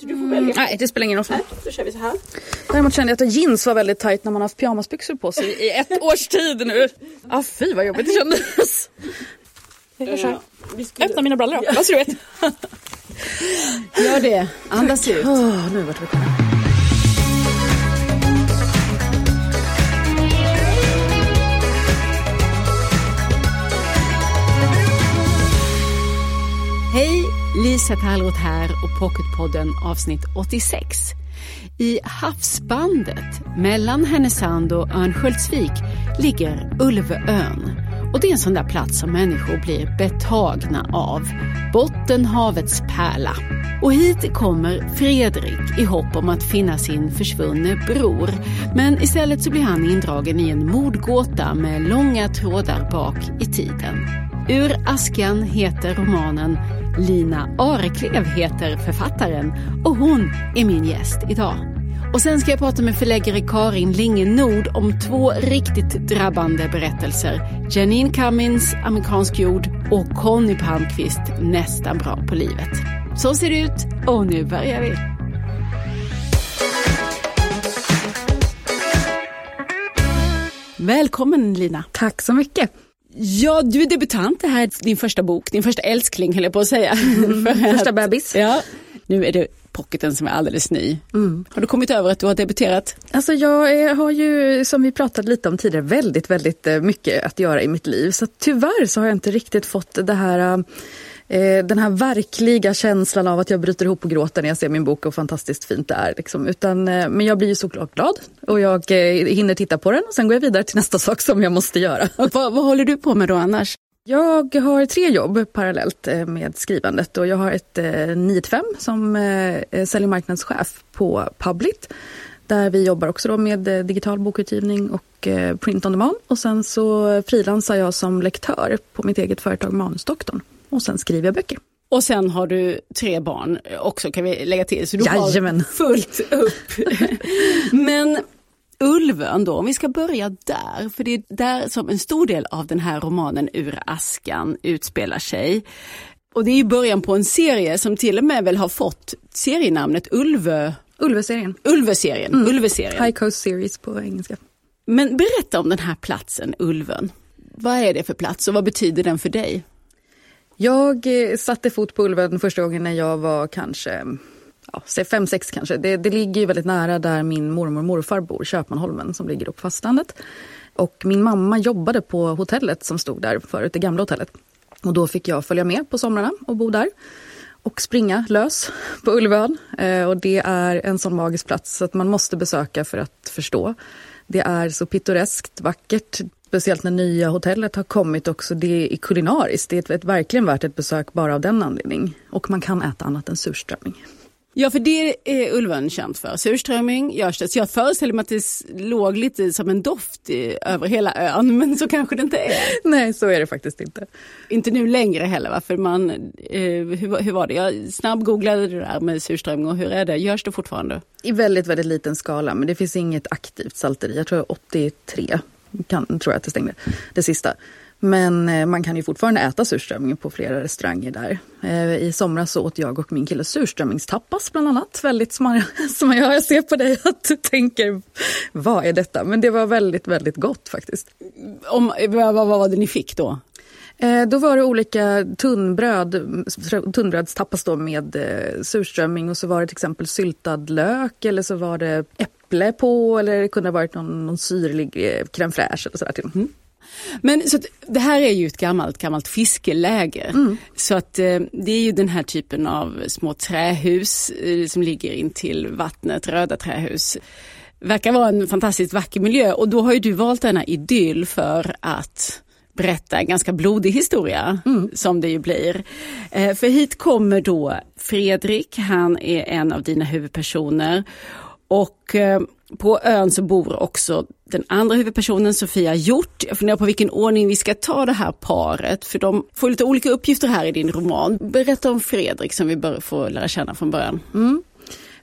Du får välja. Nej, det spelar ingen roll. Nej, då kör vi så här. Däremot kände jag att jeans var väldigt tajt när man haft pyjamasbyxor på sig i ett års tid nu. Ah, fy vad jobbigt det kändes. Vi skulle... Öppna mina brallor då, vad ser du vet. Gör det. Andas ut. Oh, nu vart vi komna. Lisa Tallroth här och Pocketpodden avsnitt 86. I havsbandet mellan Härnösand och Örnsköldsvik ligger Ulvön. Och det är en sån där plats som människor blir betagna av. Bottenhavets pärla. Och hit kommer Fredrik i hopp om att finna sin försvunne bror. Men istället så blir han indragen i en mordgåta med långa trådar bak i tiden. Ur askan heter romanen Lina Areklev heter författaren och hon är min gäst idag. Och sen ska jag prata med förläggare Karin Linge Nord om två riktigt drabbande berättelser. Janine Cummins, Amerikansk jord och Conny Palmqvist, Nästan bra på livet. Så ser det ut och nu börjar vi. Välkommen Lina. Tack så mycket. Ja, du är debutant. Det här är din första bok, din första älskling höll jag på att säga. Första bebis. Ja, nu är det pocketen som är alldeles ny. Mm. Har du kommit över att du har debuterat? Alltså jag har ju, som vi pratade lite om tidigare, väldigt, väldigt eh, mycket att göra i mitt liv. Så tyvärr så har jag inte riktigt fått det här eh, den här verkliga känslan av att jag bryter ihop och gråter när jag ser min bok och fantastiskt fint det är. Liksom. Utan, eh, men jag blir ju såklart glad och jag eh, hinner titta på den och sen går jag vidare till nästa sak som jag måste göra. Vad, vad håller du på med då annars? Jag har tre jobb parallellt med skrivandet och jag har ett eh, 9 5 som eh, sälj och marknadschef på Publit. Där vi jobbar också då med digital bokutgivning och print on demand. Och sen så frilansar jag som lektör på mitt eget företag Manusdoktorn. Och sen skriver jag böcker. Och sen har du tre barn också kan vi lägga till. Så du Jajamän. har fullt upp. Men Ulvön då, om vi ska börja där, för det är där som en stor del av den här romanen Ur askan utspelar sig. Och det är ju början på en serie som till och med väl har fått serienamnet Ulvö... Ulveserien. Ulveserien. Mm. Ulveserien. High Coast Series på engelska. Men berätta om den här platsen, Ulvön. Vad är det för plats och vad betyder den för dig? Jag eh, satte fot på Ulven första gången när jag var kanske ja, säg fem, sex kanske. Det, det ligger ju väldigt nära där min mormor och morfar bor, Köpmanholmen, som ligger på fastlandet. Och min mamma jobbade på hotellet som stod där förut, det gamla hotellet. Och då fick jag följa med på somrarna och bo där. Och springa lös på Ulvön. Eh, och det är en sån magisk plats så att man måste besöka för att förstå. Det är så pittoreskt vackert. Speciellt när nya hotellet har kommit också. Det är kulinariskt. Det är ett, verkligen värt ett besök bara av den anledningen. Och man kan äta annat än surströmming. Ja, för det är Ulven känt för. Surströmming görs det. Så jag föreställer mig att det låg lite som en doft i, över hela ön, men så kanske det inte är. Nej, så är det faktiskt inte. Inte nu längre heller, va? för man, eh, hur, hur var det? Jag snabbgooglade det där med surströmming och hur är det? Görs det fortfarande? I väldigt, väldigt liten skala, men det finns inget aktivt salteri. Jag tror 83 kan, tror jag att det stängde, det sista. Men eh, man kan ju fortfarande äta surströmming på flera restauranger där. Eh, I somras så åt jag och min kille surströmmingstappas bland annat. Väldigt smart, som jag, jag ser på dig att du tänker, vad är detta? Men det var väldigt, väldigt gott faktiskt. Om, vad, vad var det ni fick då? Eh, då var det olika tunnbröd, tunnbrödstappas då med surströmming och så var det till exempel syltad lök eller så var det äpple på eller det kunde ha varit någon, någon syrlig crème fraîche eller sådär till. Mm. Men så att, det här är ju ett gammalt, gammalt fiskeläge. Mm. Så att eh, det är ju den här typen av små trähus eh, som ligger in till vattnet, röda trähus. Verkar vara en fantastiskt vacker miljö och då har ju du valt denna idyll för att berätta en ganska blodig historia mm. som det ju blir. Eh, för hit kommer då Fredrik, han är en av dina huvudpersoner och eh, på ön så bor också den andra huvudpersonen Sofia Hjort. Jag funderar på vilken ordning vi ska ta det här paret för de får lite olika uppgifter här i din roman. Berätta om Fredrik som vi bör få lära känna från början. Mm.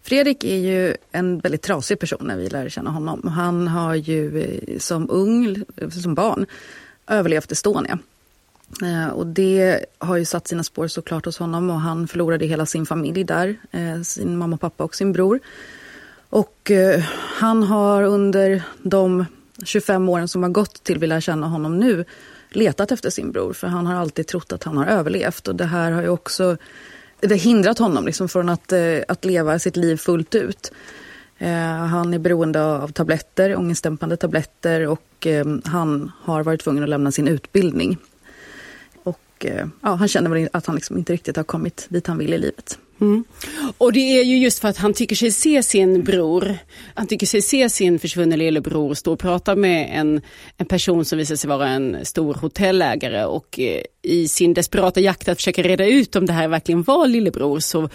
Fredrik är ju en väldigt trasig person när vi lär känna honom. Han har ju eh, som ung, eh, som barn, överlevt Estonia. Eh, och det har ju satt sina spår såklart hos honom och han förlorade hela sin familj där. Sin mamma och pappa och sin bror. Och eh, han har under de 25 åren som har gått till vi lär känna honom nu letat efter sin bror för han har alltid trott att han har överlevt och det här har ju också det hindrat honom liksom från att, eh, att leva sitt liv fullt ut. Eh, han är beroende av tabletter, ångestdämpande tabletter och eh, han har varit tvungen att lämna sin utbildning och eh, ja, han känner väl att han liksom inte riktigt har kommit dit han vill i livet. Mm. Och det är ju just för att han tycker sig se sin bror, han tycker sig se sin försvunne lillebror stå och prata med en, en person som visar sig vara en stor hotellägare och eh, i sin desperata jakt att försöka reda ut om det här verkligen var lillebror så,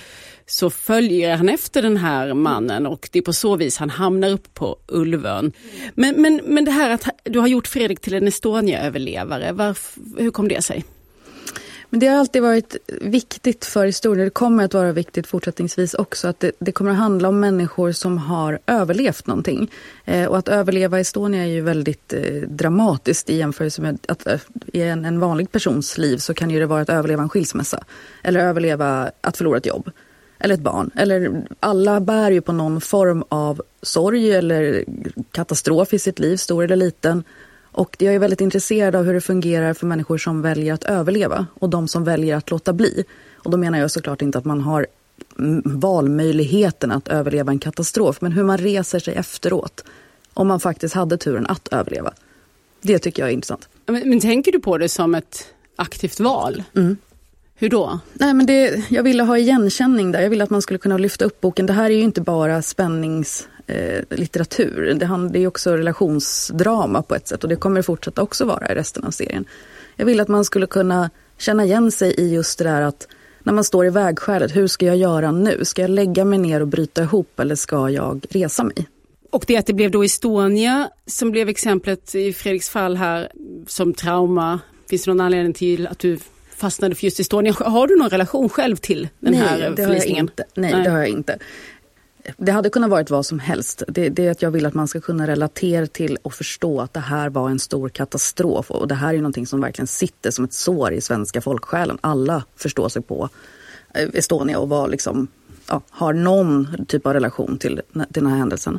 så följer han efter den här mannen och det är på så vis han hamnar upp på Ulvön. Men, men, men det här att du har gjort Fredrik till en Estonia-överlevare, hur kom det sig? Men det har alltid varit viktigt för historien, det kommer att vara viktigt fortsättningsvis också, att det, det kommer att handla om människor som har överlevt någonting. Eh, och att överleva Estonia är ju väldigt eh, dramatiskt i jämförelse med att eh, i en, en, vanlig persons liv så kan ju det vara att överleva en skilsmässa. Eller överleva att förlora ett jobb. Eller ett barn. Eller alla bär ju på någon form av sorg eller katastrof i sitt liv, stor eller liten. Och jag är väldigt intresserad av hur det fungerar för människor som väljer att överleva och de som väljer att låta bli. Och då menar jag såklart inte att man har valmöjligheten att överleva en katastrof, men hur man reser sig efteråt om man faktiskt hade turen att överleva. Det tycker jag är intressant. Men, men tänker du på det som ett aktivt val? Mm. Hur då? Nej, men det, jag ville ha igenkänning där. Jag ville att man skulle kunna lyfta upp boken. Det här är ju inte bara spänningslitteratur. Eh, det, det är också relationsdrama på ett sätt och det kommer det fortsätta också vara i resten av serien. Jag ville att man skulle kunna känna igen sig i just det där att när man står i vägskälet, hur ska jag göra nu? Ska jag lägga mig ner och bryta ihop eller ska jag resa mig? Och det att det blev då Estonia som blev exemplet i Fredriks fall här som trauma. Finns det någon anledning till att du fastnade för just Estonia. Har du någon relation själv till den Nej, här det förlisningen? Nej, Nej, det har jag inte. Det hade kunnat varit vad som helst. Det, det, är att jag vill att man ska kunna relatera till och förstå att det här var en stor katastrof. Och det här är någonting som verkligen sitter som ett sår i svenska folksjälen. Alla förstår sig på eh, Estonia och var liksom, ja, har någon typ av relation till, till den här händelsen.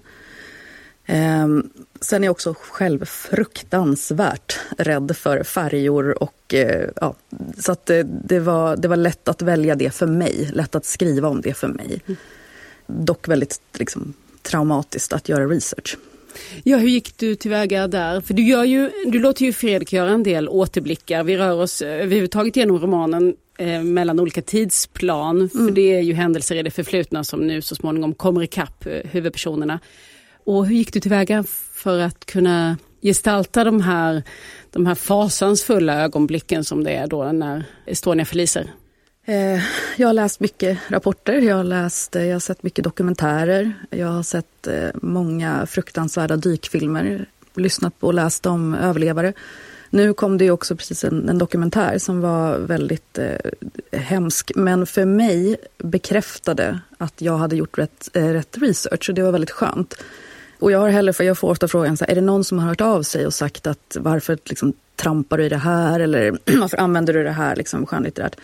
Ehm, sen är jag också själv fruktansvärt rädd för färjor och eh, ja, så att det, det, var, det var lätt att välja det för mig, lätt att skriva om det för mig. Mm. Dock väldigt liksom, traumatiskt att göra research. Ja, hur gick du tillväga där? För du, gör ju, du låter ju Fredrik göra en del återblickar. Vi rör oss överhuvudtaget genom romanen eh, mellan olika tidsplan. Mm. För det är ju händelser i det förflutna som nu så småningom kommer ikapp eh, huvudpersonerna. Och hur gick du tillväga för att kunna gestalta de här, de här fasansfulla ögonblicken som det är då när Estonia förliser? Eh, jag har läst mycket rapporter, jag har, läst, eh, jag har sett mycket dokumentärer, jag har sett eh, många fruktansvärda dykfilmer, lyssnat på och läst om överlevare. Nu kom det ju också precis en, en dokumentär som var väldigt eh, hemsk, men för mig bekräftade att jag hade gjort rätt, eh, rätt research och det var väldigt skönt. Och jag har heller, för jag får ofta frågan, så här, är det någon som har hört av sig och sagt att varför liksom, trampar du i det här eller varför använder du det här liksom, skönlitterärt?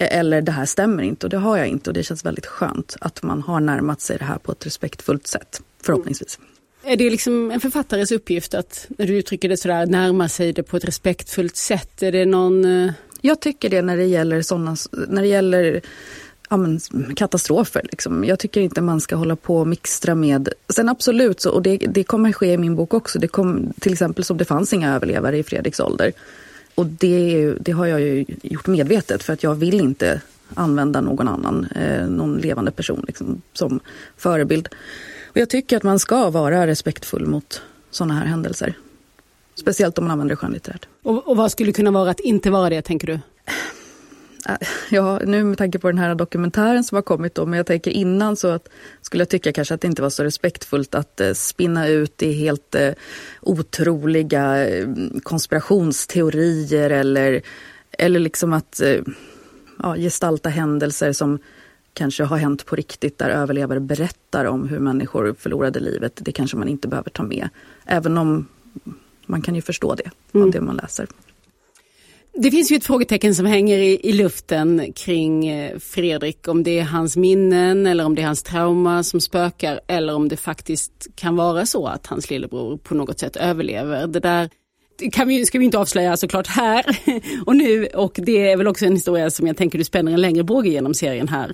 E- eller det här stämmer inte och det har jag inte och det känns väldigt skönt att man har närmat sig det här på ett respektfullt sätt, förhoppningsvis. Är det liksom en författares uppgift att, när du uttrycker det sådär, närma sig det på ett respektfullt sätt? Är det någon... Eh, jag tycker det när det gäller sådana, när det gäller ja, men, katastrofer. Liksom. Jag tycker inte man ska hålla på och mixtra med... Sen absolut, så, och det, det kommer ske i min bok också. Det kom, till exempel som det fanns inga överlevare i Fredriks ålder. Och det, det har jag ju gjort medvetet för att jag vill inte använda någon annan, eh, någon levande person liksom, som förebild. Och jag tycker att man ska vara respektfull mot sådana här händelser. Speciellt om man använder skönlitterärt. Och, och vad skulle kunna vara att inte vara det, tänker du? Äh, ja, nu med tanke på den här dokumentären som har kommit då, men jag tänker innan så att, skulle jag tycka kanske att det inte var så respektfullt att eh, spinna ut i helt eh, otroliga eh, konspirationsteorier eller, eller liksom att eh, ja, gestalta händelser som kanske har hänt på riktigt där överlevare berättar om hur människor förlorade livet. Det kanske man inte behöver ta med. Även om man kan ju förstå det mm. av det man läser. Det finns ju ett frågetecken som hänger i, i, luften kring eh, Fredrik, om det är hans minnen eller om det är hans trauma som spökar eller om det faktiskt kan vara så att hans lillebror på något sätt överlever. Det där kan vi, ska vi inte avslöja såklart här och nu och det är väl också en historia som jag tänker du spänner en längre båge genom serien här.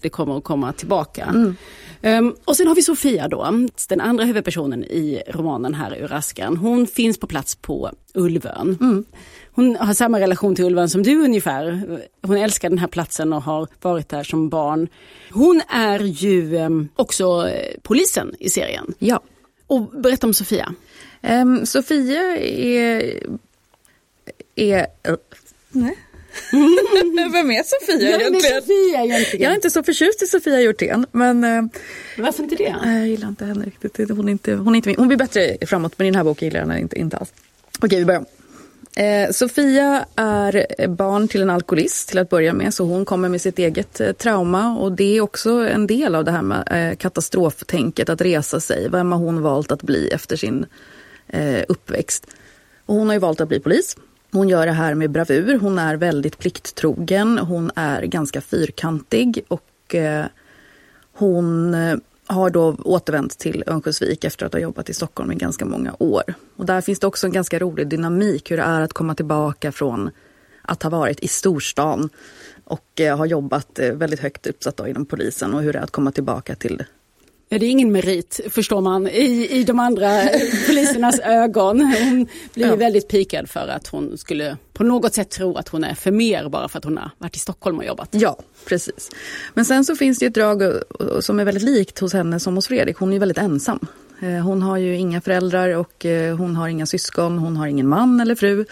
Det kommer att komma tillbaka. Mm. Um, och sen har vi Sofia då, den andra huvudpersonen i romanen här ur askan. Hon finns på plats på Ulvön. Mm. Hon har samma relation till Ulvön som du ungefär. Hon älskar den här platsen och har varit där som barn. Hon är ju um, också eh, polisen i serien. Ja. Och berätta om Sofia. Um, Sofia är... är nej. Vem är Sofia ja, egentligen? Sofia egentligen? Jag är inte så förtjust i Sofia Hjortén. Men, uh, Varför inte det? Jag gillar inte henne riktigt. Hon, är inte, hon, är inte, hon blir bättre framåt men i den här boken gillar jag henne inte, inte alls. Okej, vi börjar. Eh, Sofia är barn till en alkoholist till att börja med, så hon kommer med sitt eget eh, trauma och det är också en del av det här med eh, katastroftänket, att resa sig. Vem har hon valt att bli efter sin eh, uppväxt? Och hon har ju valt att bli polis. Hon gör det här med bravur, hon är väldigt plikttrogen, hon är ganska fyrkantig och eh, hon eh, har då återvänt till Örnsköldsvik efter att ha jobbat i Stockholm i ganska många år. Och där finns det också en ganska rolig dynamik hur det är att komma tillbaka från att ha varit i storstan och eh, ha jobbat eh, väldigt högt uppsatt inom polisen och hur det är att komma tillbaka till Ja, det är ingen merit förstår man i, i de andra polisernas ögon. Hon blir ja. väldigt pikad för att hon skulle på något sätt tro att hon är för mer bara för att hon har varit i Stockholm och jobbat. Ja, precis. Men sen så finns det ett drag som är väldigt likt hos henne som hos Fredrik. Hon är väldigt ensam. Eh, hon har ju inga föräldrar och eh, hon har inga syskon. Hon har ingen man eller fru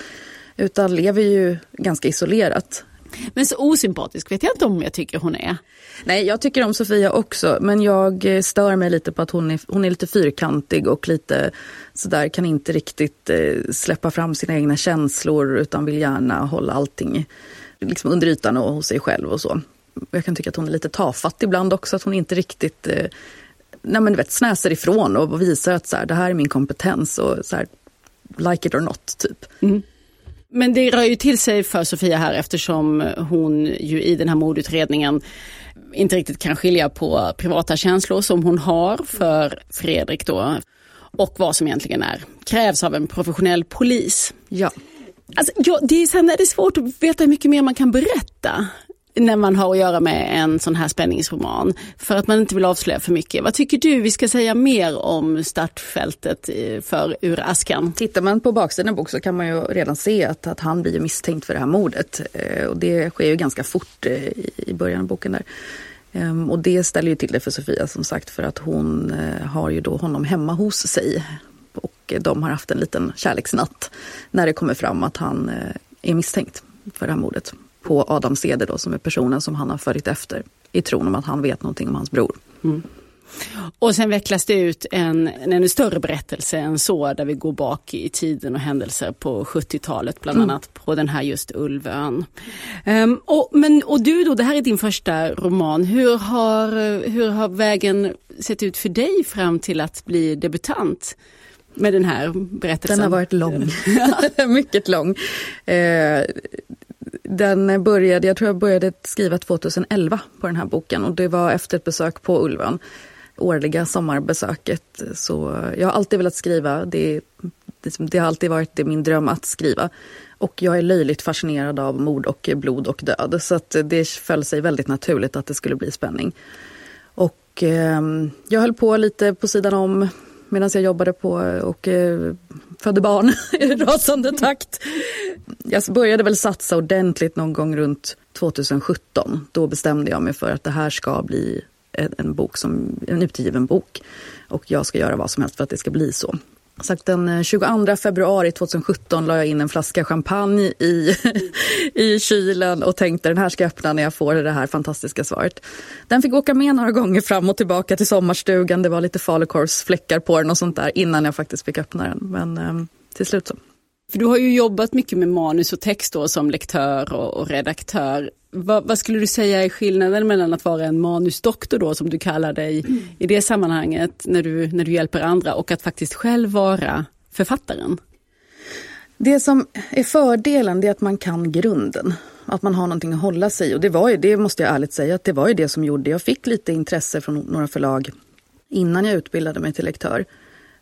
utan lever ju ganska isolerat. Men så osympatisk vet jag inte om jag tycker hon är. Nej, jag tycker om Sofia också, men jag eh, stör mig lite på att hon är, hon är lite fyrkantig och lite sådär, kan inte riktigt eh, släppa fram sina egna känslor utan vill gärna hålla allting liksom under ytan och hos sig själv och så. Jag kan tycka att hon är lite tafatt ibland också, att hon inte riktigt eh, nej men, vet, snäser ifrån och visar att så här, det här är min kompetens och så här, like it or not, typ. Mm. Men det rör ju till sig för Sofia här eftersom hon ju i den här mordutredningen inte riktigt kan skilja på privata känslor som hon har för Fredrik då och vad som egentligen är, krävs av en professionell polis. Ja. Alltså, ja, det, är, sen är det svårt att veta hur mycket mer man kan berätta när man har att göra med en sån här spänningsroman. För att man inte vill avslöja för mycket. Vad tycker du vi ska säga mer om startfältet eh, för Ur askan? Tittar man på baksidan av boken så kan man ju redan se att, att han blir misstänkt för det här mordet. Eh, och det sker ju ganska fort eh, i början av boken där. Ehm, och det ställer ju till det för Sofia som sagt för att hon har ju då honom hemma hos sig. Och de har haft en liten kärleksnatt när det kommer fram att han är misstänkt för det här mordet på Adam Ceder då, som är personen som han har följt efter i tron om att han vet någonting om hans bror. Mm. Och sen vecklas det ut en, en ännu större berättelse än så där vi går bak i tiden och händelser på 70-talet bland mm. annat på den här just Ulvön. Um, och, men, och du då, det här är din första roman. Hur har, hur har vägen sett ut för dig fram till att bli debutant? med den här berättelsen? Den har varit lång, mycket lång. Eh, den började, jag tror jag började skriva 2011 på den här boken och det var efter ett besök på Ulven. Årliga sommarbesöket. Så jag har alltid velat skriva. Det, det, det har alltid varit det min dröm att skriva. Och jag är löjligt fascinerad av mord och blod och död. Så att det föll sig väldigt naturligt att det skulle bli spänning. Och eh, jag höll på lite på sidan om medan jag jobbade på och eh, födde barn i rasande takt. Jag började väl satsa ordentligt någon gång runt 2017. Då bestämde jag mig för att det här ska bli en, en bok som, en utgiven bok. Och jag ska göra vad som helst för att det ska bli så. Sagt, den eh, 22 februari 2017 la jag in en flaska champagne i, i kylen och tänkte den här ska jag öppna när jag får det här fantastiska svaret. Den fick åka med några gånger fram och tillbaka till sommarstugan. Det var lite falukorvsfläckar på den och sånt där innan jag faktiskt fick öppna den. Men eh, till slut så. För du har ju jobbat mycket med manus och text då som lektör och, och redaktör vad, vad skulle du säga är skillnaden mellan att vara en manusdoktor då som du kallar dig mm. i det sammanhanget när du, när du hjälper andra och att faktiskt själv vara författaren? Det som är fördelen är att man kan grunden. Att man har någonting att hålla sig i. Och det var ju, det måste jag ärligt säga, att det var ju det som gjorde. Jag fick lite intresse från några förlag innan jag utbildade mig till lektör.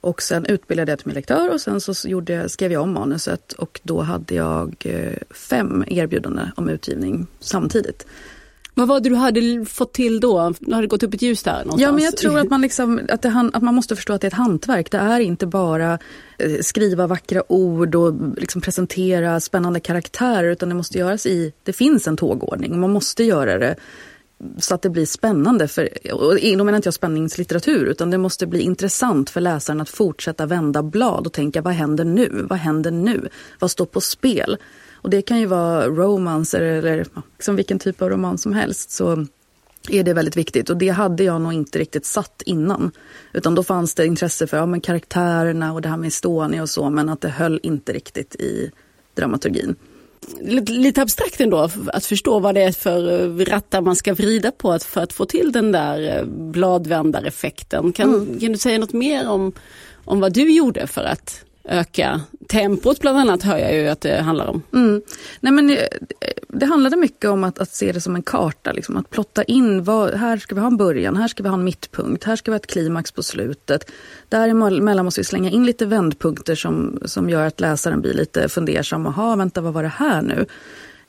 Och sen utbildade jag till min lektör och sen så gjorde, skrev jag om manuset och då hade jag eh, fem erbjudanden om utgivning samtidigt. Vad var det du hade fått till då? Nu har det gått upp ett ljus där någonstans. Ja, men jag tror att man, liksom, att, det, att man måste förstå att det är ett hantverk. Det är inte bara eh, skriva vackra ord och liksom presentera spännande karaktärer utan det måste göras i... Det finns en tågordning. Man måste göra det så att det blir spännande. För, och då menar inte jag spänningslitteratur utan det måste bli intressant för läsaren att fortsätta vända blad och tänka vad händer nu? Vad händer nu? Vad står på spel? Och det kan ju vara romanser eller liksom vilken typ av roman som helst. Så är det väldigt viktigt. Och det hade jag nog inte riktigt satt innan. Utan då fanns det intresse för ja, men karaktärerna och det här med Estonia och så. Men att det höll inte riktigt i dramaturgin. Lite abstrakt ändå att förstå vad det är för eh, rattar man ska vrida på för att få till den där eh, bladvändareffekten. Kan, mm. kan du säga något mer om, om vad du gjorde för att öka tempot bland annat hör jag ju att det handlar om. Mm. Nej, men det, det handlade mycket om att, att se det som en karta. Liksom. Att plotta in, vad, här ska vi ha en början, här ska vi ha en mittpunkt, här ska vi ha ett klimax på slutet. Däremellan måste vi slänga in lite vändpunkter som, som gör att läsaren blir lite fundersam. Jaha, vänta, vad var det här nu?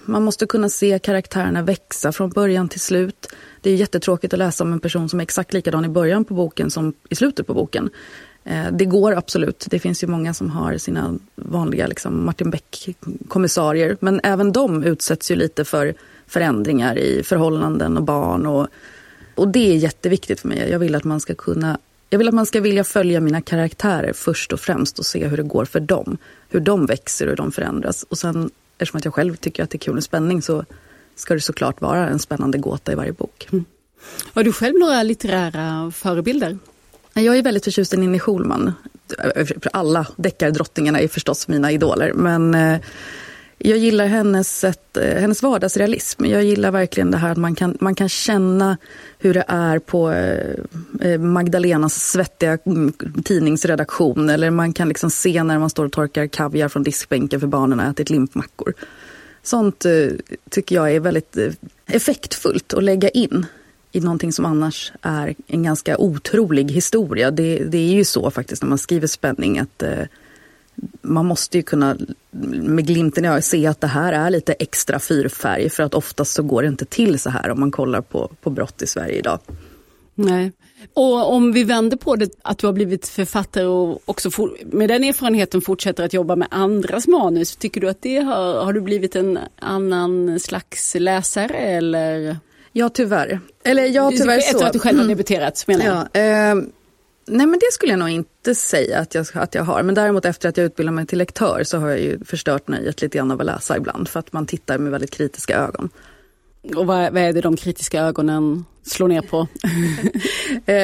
Man måste kunna se karaktärerna växa från början till slut. Det är jättetråkigt att läsa om en person som är exakt likadan i början på boken som i slutet på boken. Eh, det går absolut. Det finns ju många som har sina vanliga liksom Martin Beck-kommissarier. Men även de utsätts ju lite för förändringar i förhållanden och barn. Och, och det är jätteviktigt för mig. Jag vill att man ska kunna jag vill att man ska vilja följa mina karaktärer först och främst och se hur det går för dem. Hur de växer och hur de förändras. Och sen, eftersom att jag själv tycker att det är kul med spänning så ska det såklart vara en spännande gåta i varje bok. Mm. Har du själv några litterära förebilder? Jag är väldigt förtjust i Ninni Schulman. Alla deckardrottningarna är förstås mina idoler. Men eh, jag gillar hennes, sätt, eh, hennes vardagsrealism. Jag gillar verkligen det här att man kan, man kan känna hur det är på eh, Magdalenas svettiga mm, tidningsredaktion. Eller man kan liksom se när man står och torkar kaviar från diskbänken för barnen har ätit limpmackor. Sånt tycker jag är väldigt effektfullt att lägga in i någonting som annars är en ganska otrolig historia. Det, det är ju så faktiskt när man skriver spänning att eh, man måste ju kunna med glimten i ögat se att det här är lite extra fyrfärg för att oftast så går det inte till så här om man kollar på, på brott i Sverige idag. Nej. Och om vi vänder på det, att du har blivit författare och också for, med den erfarenheten fortsätter att jobba med andras manus, tycker du att det har, har du blivit en annan slags läsare eller? Ja, tyvärr. Eller ja, tyvärr Efter så. att du själv har debuterat, menar jag. Ja, eh, nej, men det skulle jag nog inte säga att jag, att jag har. Men däremot efter att jag utbildade mig till lektör så har jag ju förstört nöjet lite grann av att läsa ibland. För att man tittar med väldigt kritiska ögon. Och vad, vad är det de kritiska ögonen slår ner på? Eh,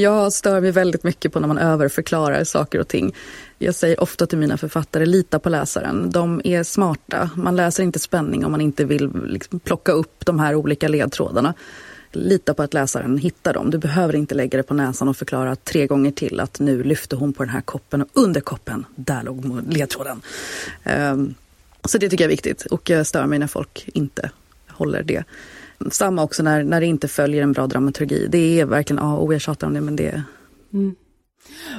jag stör mig väldigt mycket på när man överförklarar saker och ting. Jag säger ofta till mina författare, lita på läsaren. De är smarta. Man läser inte spänning om man inte vill liksom plocka upp de här olika ledtrådarna. Lita på att läsaren hittar dem. Du behöver inte lägga det på näsan och förklara tre gånger till att nu lyfte hon på den här koppen och under koppen, där låg ledtråden. Um, så det tycker jag är viktigt och jag stör mig när folk inte håller det. Samma också när, när det inte följer en bra dramaturgi. Det är verkligen A och O, jag tjatar om det men det... Mm.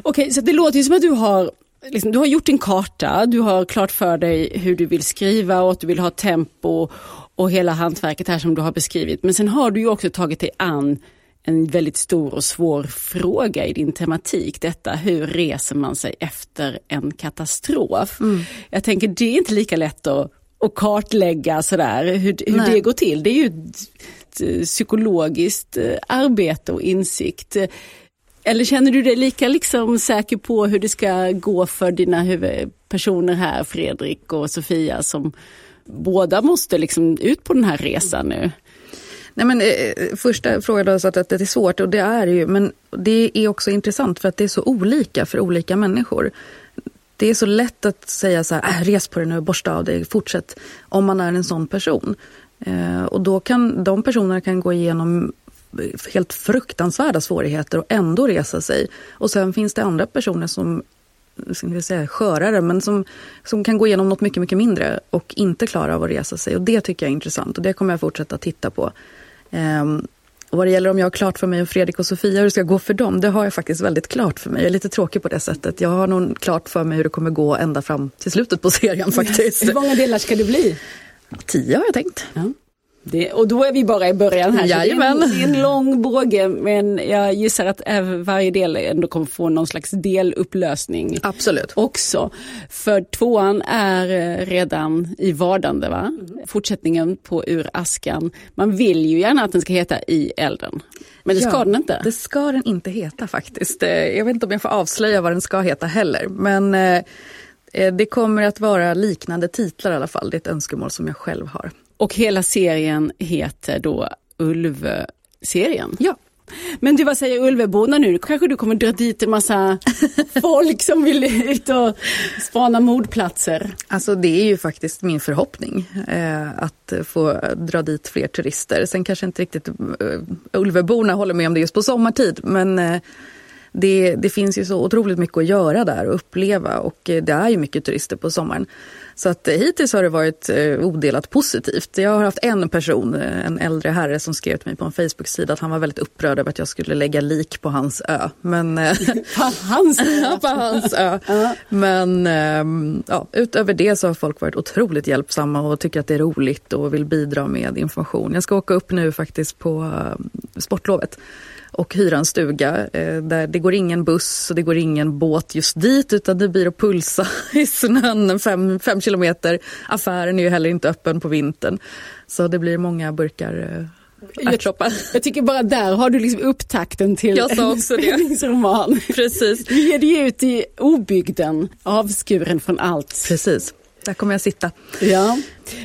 Okej, okay, så det låter ju som att du har Liksom, du har gjort din karta, du har klart för dig hur du vill skriva och att du vill ha tempo och hela hantverket här som du har beskrivit. Men sen har du ju också tagit dig an en väldigt stor och svår fråga i din tematik. Detta hur reser man sig efter en katastrof? Mm. Jag tänker det är inte lika lätt att, att kartlägga sådär hur, hur det går till. Det är ju ett psykologiskt eh, arbete och insikt. Eller känner du dig lika liksom säker på hur det ska gå för dina huvudpersoner här, Fredrik och Sofia, som båda måste liksom ut på den här resan nu? Nej, men, eh, första frågan att, att det är svårt och det är det ju, men det är också intressant för att det är så olika för olika människor. Det är så lätt att säga så här, äh, res på dig nu, borsta av dig, fortsätt, om man är en sån person. Eh, och då kan de personerna kan gå igenom helt fruktansvärda svårigheter och ändå resa sig. Och sen finns det andra personer som ska jag säga, skörare men som, som kan gå igenom något mycket, mycket mindre och inte klara av att resa sig. Och Det tycker jag är intressant och det kommer jag fortsätta titta på. Eh, och vad det gäller om jag har klart för mig och Fredrik och Sofia hur det ska gå för dem, det har jag faktiskt väldigt klart för mig. Jag är lite tråkig på det sättet. Jag har nog klart för mig hur det kommer gå ända fram till slutet på serien faktiskt. Hur många delar ska det bli? Tio har jag tänkt. Ja. Det, och då är vi bara i början här. Jajamän. Det är, en, lång båge men jag gissar att varje del ändå kommer få någon slags delupplösning. Absolut. Också. För tvåan är eh, redan i vardande va? Mm. Fortsättningen på Ur askan. Man vill ju gärna att den ska heta I elden. Men det ska ja, den inte. Det ska den inte heta faktiskt. Eh, jag vet inte om jag får avslöja vad den ska heta heller. Men eh, det kommer att vara liknande titlar i alla fall. Det är ett önskemål som jag själv har. Och hela serien heter då Ulvö-serien. Ja. Men du, vad säger Ulveborna nu? Kanske du kommer dra dit en massa folk som vill ut och spana mordplatser? Alltså det är ju faktiskt min förhoppning eh, att få dra dit fler turister. Sen kanske inte riktigt uh, Ulveborna håller med om det just på sommartid men eh, det, det, finns ju så otroligt mycket att göra där och uppleva och eh, det är ju mycket turister på sommaren. Så att eh, hittills har det varit eh, odelat positivt. Jag har haft en person, en äldre herre som skrev till mig på en Facebook-sida att han var väldigt upprörd över att jag skulle lägga lik på hans ö. Men, på hans ö? på hans ö. Men ehm, ja, utöver det så har folk varit otroligt hjälpsamma och tycker att det är roligt och vill bidra med information. Jag ska åka upp nu faktiskt på sportlovet och hyra en stuga eh, där det går ingen buss och det går ingen båt just dit utan det blir att pulsa i snön fem, fem kilometer. Affären är ju heller inte öppen på vintern så det blir många burkar eh, jag, jag tycker bara där har du liksom upptakten till jag sa också en spänningsroman. Precis. Du ger dig ut i obygden, avskuren från allt. Precis. Där kommer jag sitta. Ja,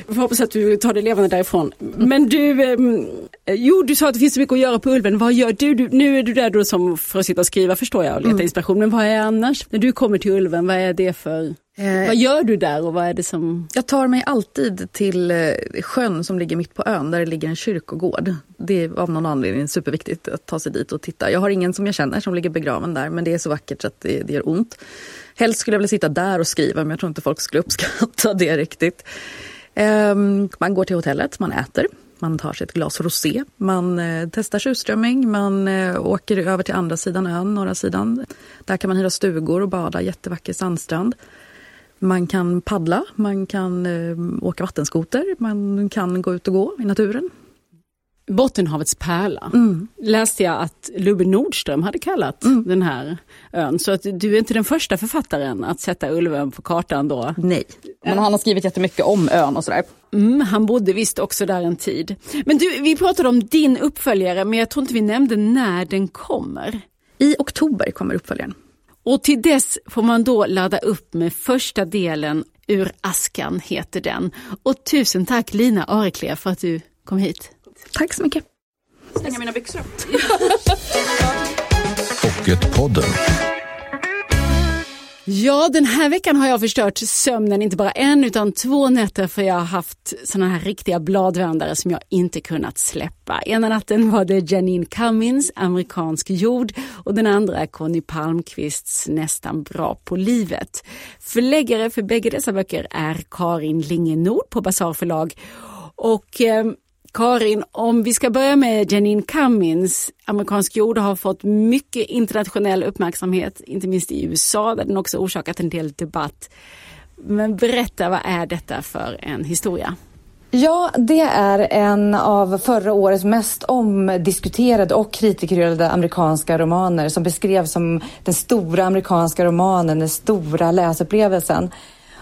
vi hoppas att du tar det levande därifrån. Men du, eh, jo du sa att det finns så mycket att göra på Ulven. Vad gör du? du nu är du där då som för att sitta och skriva förstår jag och leta mm. inspiration. Men vad är annars? När du kommer till Ulven, vad är det för eh, vad gör du där och vad är det som... Jag tar mig alltid till eh, sjön som ligger mitt på ön där det ligger en kyrkogård. Det är av någon anledning superviktigt att ta sig dit och titta. Jag har ingen som jag känner som ligger begraven där men det är så vackert så att det, det gör ont. Helst skulle jag vilja sitta där och skriva men jag tror inte folk skulle uppskatta det riktigt. Ehm, man går till hotellet, man äter, man tar sig ett glas rosé, man eh, testar surströmming, man eh, åker över till andra sidan ön, norra sidan. Där kan man hyra stugor och bada, jättevacker sandstrand. Man kan paddla, man kan eh, åka vattenskoter, man kan gå ut och gå i naturen. Bottenhavets pärla mm. läste jag att Lubbe Nordström hade kallat mm. den här ön. Så att du är inte den första författaren att sätta Ulvön på kartan då? Nej, men han har skrivit jättemycket om ön och sådär. Mm, han bodde visst också där en tid. Men du, vi pratade om din uppföljare men jag tror inte vi nämnde när den kommer. I oktober kommer uppföljaren. Och till dess får man då ladda upp med första delen Ur askan heter den. Och tusen tack Lina Areklev för att du kom hit. Tack så mycket. Stänga mina byxor. Pocketpodden. Ja, den här veckan har jag förstört sömnen inte bara en utan två nätter för jag har haft såna här riktiga bladvändare som jag inte kunnat släppa. Ena natten var det Janine Cummins, Amerikansk jord och den andra är Conny Palmqvists Nästan bra på livet. Förläggare för bägge dessa böcker är Karin Linge Nord på Basar förlag och eh, Karin, om vi ska börja med Janine Cummins, Amerikansk jord har fått mycket internationell uppmärksamhet, inte minst i USA där den också orsakat en del debatt. Men berätta, vad är detta för en historia? Ja, det är en av förra årets mest omdiskuterade och kritikerade amerikanska romaner som beskrevs som den stora amerikanska romanen, den stora läsupplevelsen.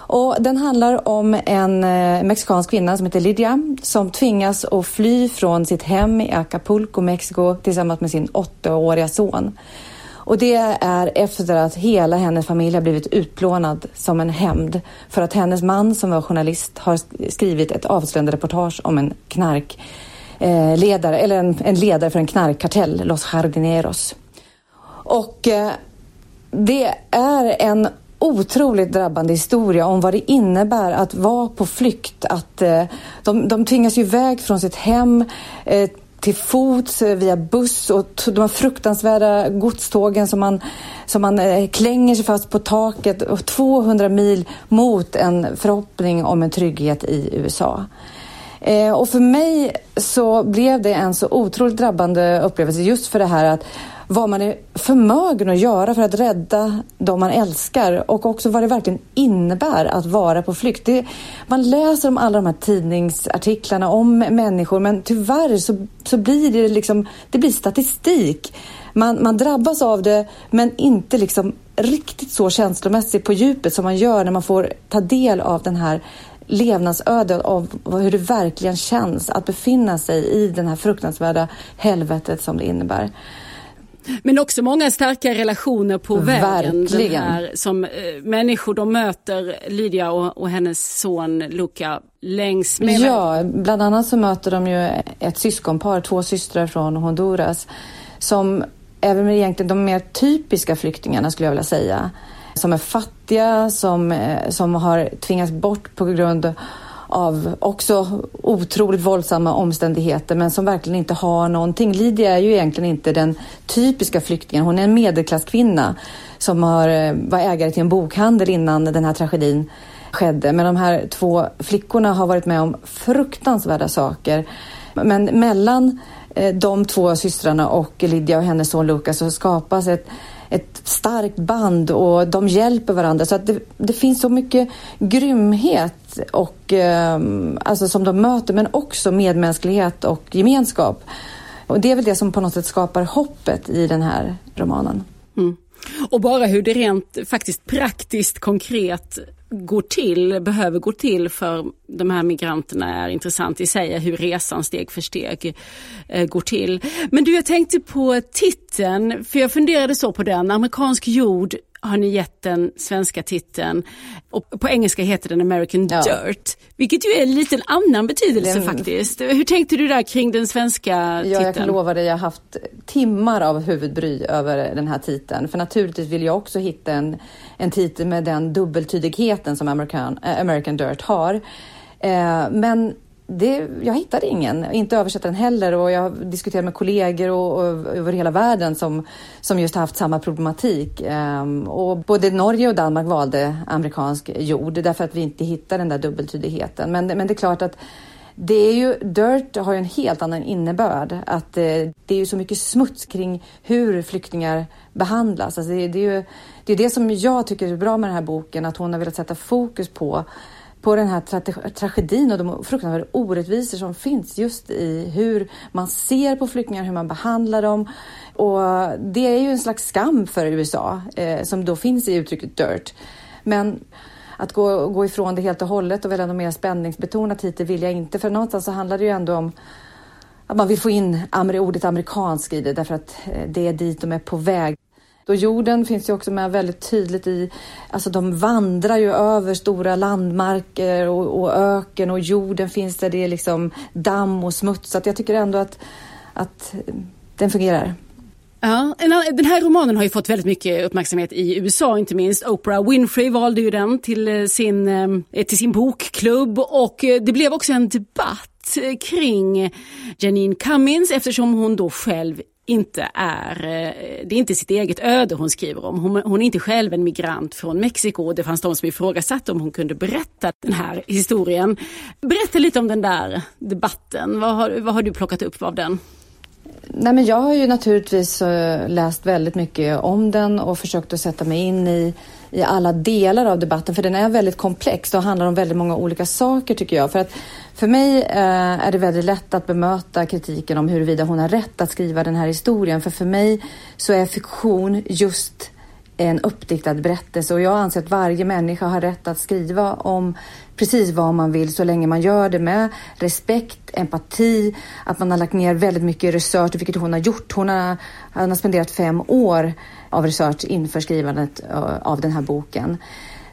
Och den handlar om en eh, mexikansk kvinna som heter Lydia som tvingas att fly från sitt hem i Acapulco, Mexiko tillsammans med sin åttaåriga son. Och det är efter att hela hennes familj har blivit utplånad som en hämnd för att hennes man som var journalist har skrivit ett avslöjande reportage om en knarkledare, eh, eller en, en ledare för en knarkkartell, Los Jardineros. Och eh, det är en otroligt drabbande historia om vad det innebär att vara på flykt. Att, eh, de, de tvingas ju iväg från sitt hem eh, till fots, eh, via buss och de här fruktansvärda godstågen som man, som man eh, klänger sig fast på taket och 200 mil mot en förhoppning om en trygghet i USA. Eh, och för mig så blev det en så otroligt drabbande upplevelse just för det här att vad man är förmögen att göra för att rädda de man älskar och också vad det verkligen innebär att vara på flykt. Det, man läser om alla de här tidningsartiklarna om människor men tyvärr så, så blir det liksom, det blir statistik. Man, man drabbas av det men inte liksom riktigt så känslomässigt på djupet som man gör när man får ta del av den här levnadsödet av hur det verkligen känns att befinna sig i den här fruktansvärda helvetet som det innebär. Men också många starka relationer på vägen. Verkligen. Här, som eh, människor de möter Lydia och, och hennes son Luca längs med. Ja, bland annat så möter de ju ett syskonpar, två systrar från Honduras som även egentligen de mer typiska flyktingarna skulle jag vilja säga. Som är fattiga, som, eh, som har tvingats bort på grund av också otroligt våldsamma omständigheter men som verkligen inte har någonting. Lydia är ju egentligen inte den typiska flyktingen. Hon är en medelklasskvinna som har, eh, var ägare till en bokhandel innan den här tragedin skedde. Men de här två flickorna har varit med om fruktansvärda saker. Men mellan eh, de två systrarna och Lydia och hennes son Lukas så skapas ett ett starkt band och de hjälper varandra. Så att det, det finns så mycket grymhet och, eh, alltså som de möter men också medmänsklighet och gemenskap. Och det är väl det som på något sätt skapar hoppet i den här romanen. Mm. Och bara hur det rent faktiskt praktiskt konkret går till, behöver gå till för de här migranterna är intressant i sig, hur resan steg för steg eh, går till. Men du, jag tänkte på titeln, för jag funderade så på den, amerikansk jord har ni gett den svenska titeln och på engelska heter den American ja. Dirt. Vilket ju är en liten annan betydelse den... faktiskt. Hur tänkte du där kring den svenska titeln? Ja, jag kan lova dig, jag har haft timmar av huvudbry över den här titeln. För naturligtvis vill jag också hitta en, en titel med den dubbeltydigheten som American, äh, American Dirt har. Eh, men det, jag hittade ingen, inte översättaren heller och jag har diskuterat med kollegor och, och, över hela världen som, som just haft samma problematik. Um, och både Norge och Danmark valde amerikansk jord därför att vi inte hittar den där dubbeltydigheten. Men, men det är klart att det är ju, dirt har ju en helt annan innebörd. Att eh, det är ju så mycket smuts kring hur flyktingar behandlas. Alltså det, det, är ju det, är det som jag tycker är bra med den här boken, att hon har velat sätta fokus på på den här tra tragedin och de fruktansvärda orättvisor som finns just i hur man ser på flyktingar, hur man behandlar dem. Och det är ju en slags skam för USA eh, som då finns i uttrycket dirt. Men att gå, gå ifrån det helt och hållet och välja något mer spänningsbetonat hit, det vill jag inte. För någonstans så handlar det ju ändå om att man vill få in ordet amerikansk i det därför att eh, det är dit de är på väg. Då jorden finns ju också med väldigt tydligt i, alltså de vandrar ju över stora landmarker och, och öken och jorden finns där det är liksom damm och smuts. Så jag tycker ändå att, att den fungerar. Ja, den här romanen har ju fått väldigt mycket uppmärksamhet i USA inte minst. Oprah Winfrey valde ju den till eh, sin, eh, till sin bokklubb och eh, det blev också en debatt kring Janine Cummins eftersom hon då själv inte är, eh, det är inte sitt eget öde hon skriver om. Hon, hon, är inte själv en migrant från Mexiko. Det fanns de som ifrågasatte om hon kunde berätta den här historien. Berätta lite om den där debatten. Vad har, vad har du plockat upp av den? Nej, men jag har ju naturligtvis eh, läst väldigt mycket om den och försökt att sätta mig in i, i alla delar av debatten för den är väldigt komplex och handlar om väldigt många olika saker tycker jag. För, att, för mig eh, är det väldigt lätt att bemöta kritiken om huruvida hon har rätt att skriva den här historien. För för mig så är fiktion just en uppdiktad berättelse och jag anser att varje människa har rätt att skriva om precis vad man vill så länge man gör det med respekt, empati, att man har lagt ner väldigt mycket research, vilket hon har gjort. Hon har, hon har spenderat fem år av research inför skrivandet eh, av den här boken.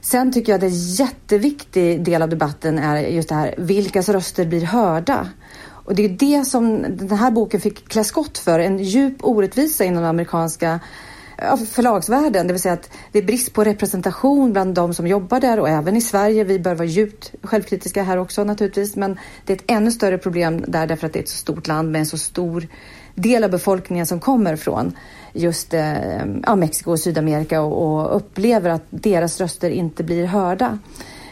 Sen tycker jag att en jätteviktig del av debatten är just det här, vilkas röster blir hörda? Och det är det som den här boken fick klä skott för, en djup orättvisa inom den amerikanska förlagsvärlden, det vill säga att det är brist på representation bland de som jobbar där och även i Sverige. Vi bör vara djupt självkritiska här också naturligtvis, men det är ett ännu större problem där därför att det är ett så stort land med en så stor del av befolkningen som kommer från just eh, ja, Mexiko och Sydamerika och, och upplever att deras röster inte blir hörda.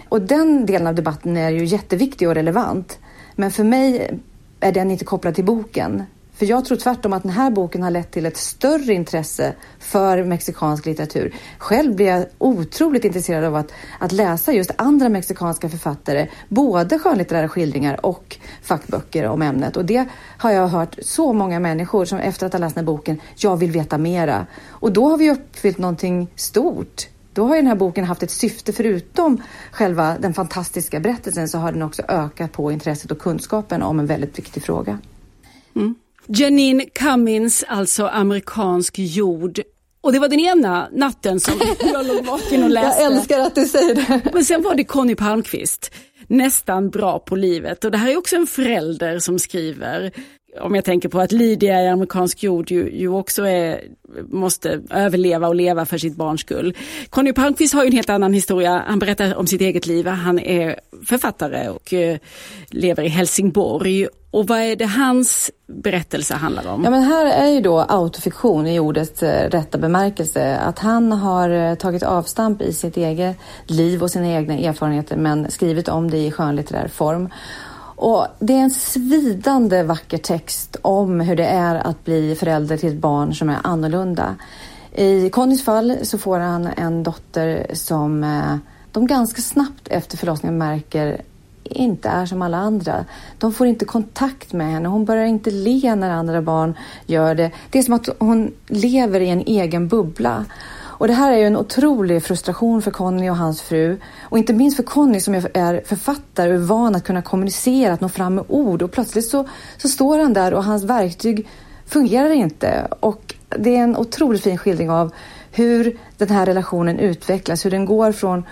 Och den delen av debatten är ju jätteviktig och relevant. Men för mig är den inte kopplad till boken. För jag tror tvärtom att den här boken har lett till ett större intresse för mexikansk litteratur. Själv blir jag otroligt intresserad av att, att läsa just andra mexikanska författare, både skönlitterära skildringar och fackböcker om ämnet. Och det har jag hört så många människor som efter att ha läst den här boken, jag vill veta mera. Och då har vi uppfyllt någonting stort. Då har ju den här boken haft ett syfte, förutom själva den fantastiska berättelsen, så har den också ökat på intresset och kunskapen om en väldigt viktig fråga. Mm. Janine Cummins, alltså amerikansk jord. Och det var den ena natten som jag låg vaken och läste. Jag älskar att du säger det. Men sen var det Conny Palmqvist, nästan bra på livet. Och det här är också en förälder som skriver om jag tänker på att Lydia i amerikansk jord ju, ju också är, måste överleva och leva för sitt barns skull. Conny Palmqvist har ju en helt annan historia. Han berättar om sitt eget liv. Han är författare och eh, lever i Helsingborg. Och vad är det hans berättelse handlar om? Ja, men här är ju då autofiktion i ordets eh, rätta bemärkelse. Att han har eh, tagit avstamp i sitt eget liv och sina egna erfarenheter men skrivit om det i skönlitterär form. Och det är en svidande vacker text om hur det är att bli förälder till ett barn som är annorlunda. I Connys fall så får han en dotter som eh, de ganska snabbt efter förlossningen märker inte är som alla andra. De får inte kontakt med henne. Hon börjar inte le när andra barn gör det. Det är som att hon lever i en egen bubbla. Och det här är ju en otrolig frustration för Conny och hans fru. Och inte minst för Conny som är författare och är van att kunna kommunicera, att nå fram med ord. Och plötsligt så, så står han där och hans verktyg fungerar inte. Och det är en otroligt fin skildring av hur den här relationen utvecklas, hur den går från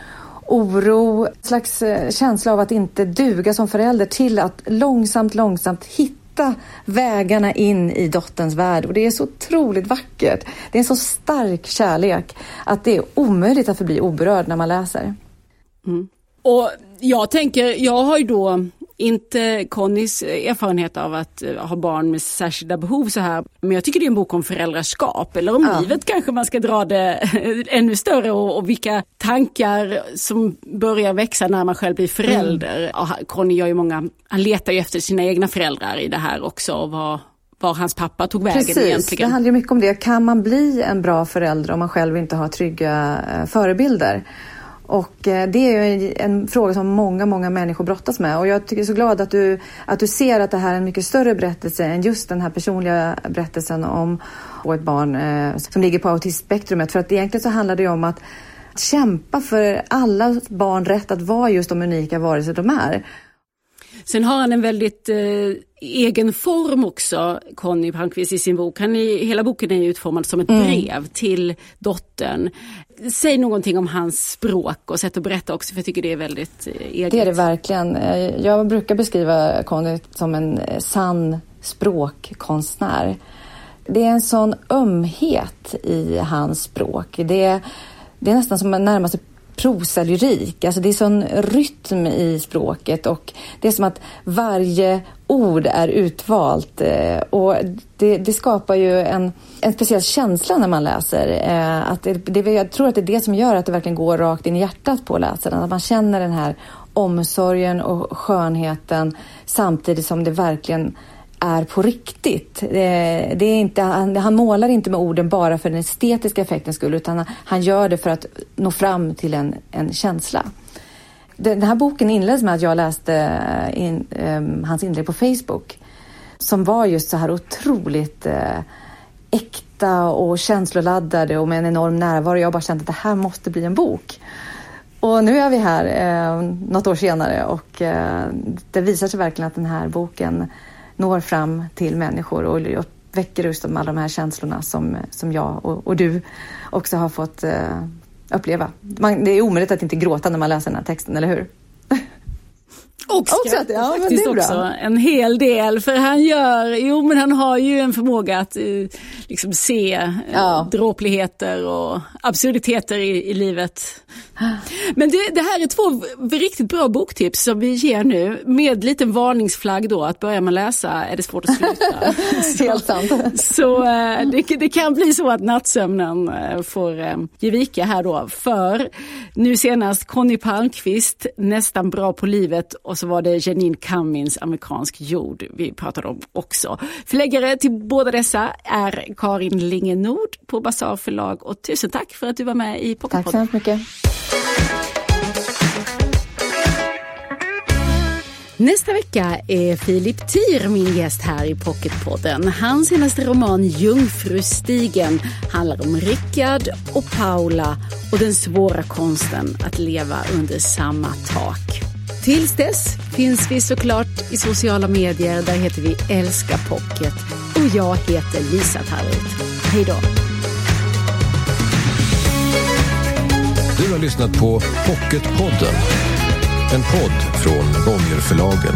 oro, en slags eh, känsla av att inte duga som förälder till att långsamt, långsamt hitta hitta vägarna in i dotterns värld och det är så otroligt vackert. Det är en så stark kärlek att det är omöjligt att förbli oberörd när man läser. Mm. Och jag tänker, jag har ju då inte Connys erfarenhet av att eh, ha barn med särskilda behov så här. Men jag tycker det är en bok om föräldraskap eller om ja. livet kanske man ska dra det ännu större och, och, vilka tankar som börjar växa när man själv blir förälder. Mm. Conny gör ju många, han letar ju efter sina egna föräldrar i det här också och vad, var hans pappa tog vägen Precis, egentligen. det handlar ju mycket om det. Kan man bli en bra förälder om man själv inte har trygga eh, förebilder? Och eh, det är ju en fråga som många, många människor brottas med. Och jag tycker så glad att du, att du ser att det här är en mycket större berättelse än just den här personliga berättelsen om ett barn eh, som ligger på autismspektrumet. För att egentligen så handlar det ju om att kämpa för alla barn rätt att vara just de unika varelser de är. Sen har han en väldigt eh, egen form också, Conny Palmqvist i sin bok. Han är, hela boken är utformad som ett mm. brev mm. till dottern. Säg någonting om hans språk och sätt att berätta också, för jag tycker det är väldigt eh, eget. Det är det verkligen. Eh, jag brukar beskriva Conny som en eh, sann språkkonstnär. Det är en sån ömhet i hans språk. Det, det är nästan som en närmaste prosalyrik. Alltså det är sån rytm i språket och det är som att varje ord är utvalt eh, och det, det skapar ju en, en speciell känsla när man läser. Eh, att det, det, jag tror att det är det som gör att det verkligen går rakt in i hjärtat på läsaren. Att man känner den här omsorgen och skönheten samtidigt som det verkligen är på riktigt. Det, är inte, han, han, målar inte med orden bara för den estetiska effektens skull utan han gör det för att nå fram till en, en känsla. Den här boken inleds med att jag läste eh, in, um, hans inlägg på Facebook som var just så här otroligt uh, äkta och känsloladdade och med en enorm närvaro. Jag bara kände att det här måste bli en bok. Och nu är vi här eh, något år senare och eh, det visar sig verkligen att den här boken når fram till människor och väcker just alla de här känslorna som, som jag och, och du också har fått uh, uppleva. Man, det är omöjligt att inte gråta när man läser den här texten, eller hur? Och skratt, ja, faktiskt också en hel del. För han gör, jo men han har ju en förmåga att eh, liksom se eh, ja. dråpligheter och absurditeter i, i livet. Men det, det, här är två riktigt bra boktips som vi ger nu med liten varningsflagg då att börjar man läsa är det svårt att sluta. Helt sant. Så eh, det, det, kan bli så att nattsömnen får ge vika här då. För nu senast Conny Palmqvist, nästan bra på livet och så var det Janine Cummins, Amerikansk jord, vi pratade om också. Förläggare till båda dessa är Karin Lingenord på Basar förlag och tusen tack för att du var med i Pocketpodden. Tack så hemskt mycket. Nästa vecka är Filip Tyr min gäst här i Pocketpodden. Hans senaste roman Jungfrustigen handlar om Rickard och Paula och den svåra konsten att leva under samma tak. Tills dess finns vi såklart i sociala medier. Där heter vi Älska Pocket. Och jag heter Lisa Tallroth. Hej då! Du har lyssnat på Pocketpodden. En podd från Bonnierförlagen.